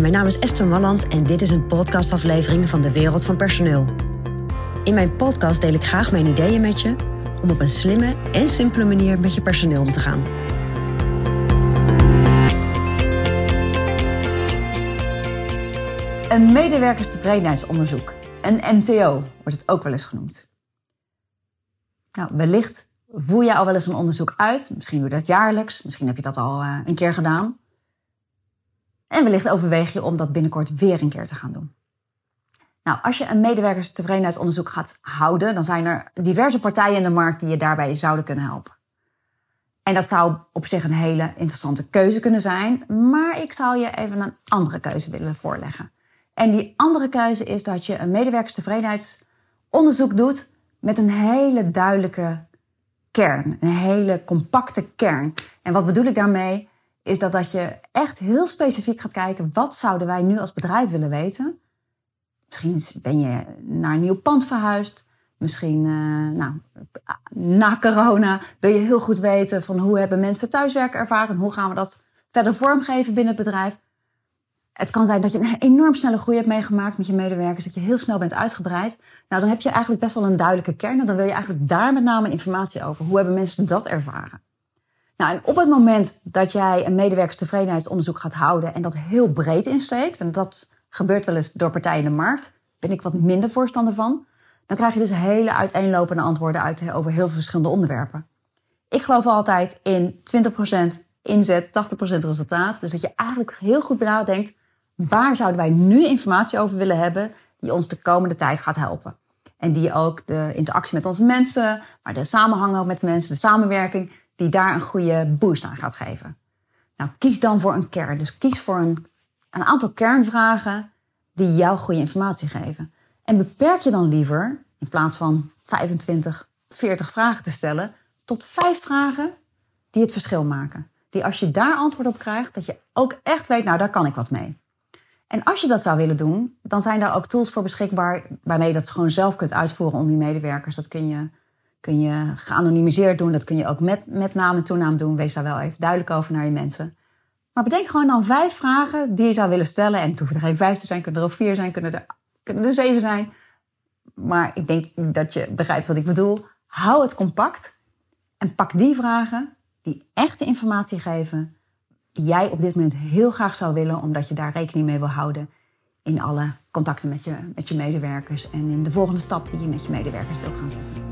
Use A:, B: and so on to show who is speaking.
A: Mijn naam is Esther Malland en dit is een podcastaflevering van de Wereld van Personeel. In mijn podcast deel ik graag mijn ideeën met je om op een slimme en simpele manier met je personeel om te gaan.
B: Een medewerkerstevredenheidsonderzoek, een MTO, wordt het ook wel eens genoemd. Nou, wellicht voer je al wel eens een onderzoek uit. Misschien doe je dat jaarlijks, misschien heb je dat al uh, een keer gedaan. En wellicht overweeg je om dat binnenkort weer een keer te gaan doen. Nou, als je een medewerkerstevredenheidsonderzoek gaat houden, dan zijn er diverse partijen in de markt die je daarbij zouden kunnen helpen. En dat zou op zich een hele interessante keuze kunnen zijn, maar ik zou je even een andere keuze willen voorleggen. En die andere keuze is dat je een medewerkerstevredenheidsonderzoek doet met een hele duidelijke kern, een hele compacte kern. En wat bedoel ik daarmee? Is dat, dat je echt heel specifiek gaat kijken, wat zouden wij nu als bedrijf willen weten? Misschien ben je naar een nieuw pand verhuisd. Misschien uh, nou, na corona wil je heel goed weten van hoe hebben mensen thuiswerken ervaren. Hoe gaan we dat verder vormgeven binnen het bedrijf. Het kan zijn dat je een enorm snelle groei hebt meegemaakt met je medewerkers. Dat je heel snel bent uitgebreid. Nou, dan heb je eigenlijk best wel een duidelijke kern. En dan wil je eigenlijk daar met name informatie over. Hoe hebben mensen dat ervaren? Nou, en op het moment dat jij een medewerkerstevredenheidsonderzoek gaat houden en dat heel breed insteekt, en dat gebeurt wel eens door partijen in de markt, ben ik wat minder voorstander van, dan krijg je dus hele uiteenlopende antwoorden uit over heel veel verschillende onderwerpen. Ik geloof altijd in 20% inzet, 80% resultaat. Dus dat je eigenlijk heel goed nadenkt, waar zouden wij nu informatie over willen hebben die ons de komende tijd gaat helpen. En die ook de interactie met onze mensen, maar de samenhang met de mensen, de samenwerking, die daar een goede boost aan gaat geven. Nou, kies dan voor een kern. Dus kies voor een, een aantal kernvragen die jou goede informatie geven. En beperk je dan liever, in plaats van 25, 40 vragen te stellen, tot vijf vragen die het verschil maken. Die als je daar antwoord op krijgt, dat je ook echt weet, nou daar kan ik wat mee. En als je dat zou willen doen, dan zijn daar ook tools voor beschikbaar waarmee je dat gewoon zelf kunt uitvoeren om die medewerkers. Dat kun je, kun je geanonimiseerd doen, dat kun je ook met, met naam en toenaam doen. Wees daar wel even duidelijk over naar je mensen. Maar bedenk gewoon dan vijf vragen die je zou willen stellen. En het hoeven er geen vijf te zijn, kunnen er ook vier zijn, kunnen er, kunnen er zeven zijn. Maar ik denk dat je begrijpt wat ik bedoel. Hou het compact en pak die vragen die echte informatie geven die jij op dit moment heel graag zou willen, omdat je daar rekening mee wil houden in alle contacten met je, met je medewerkers en in de volgende stap die je met je medewerkers wilt gaan zetten.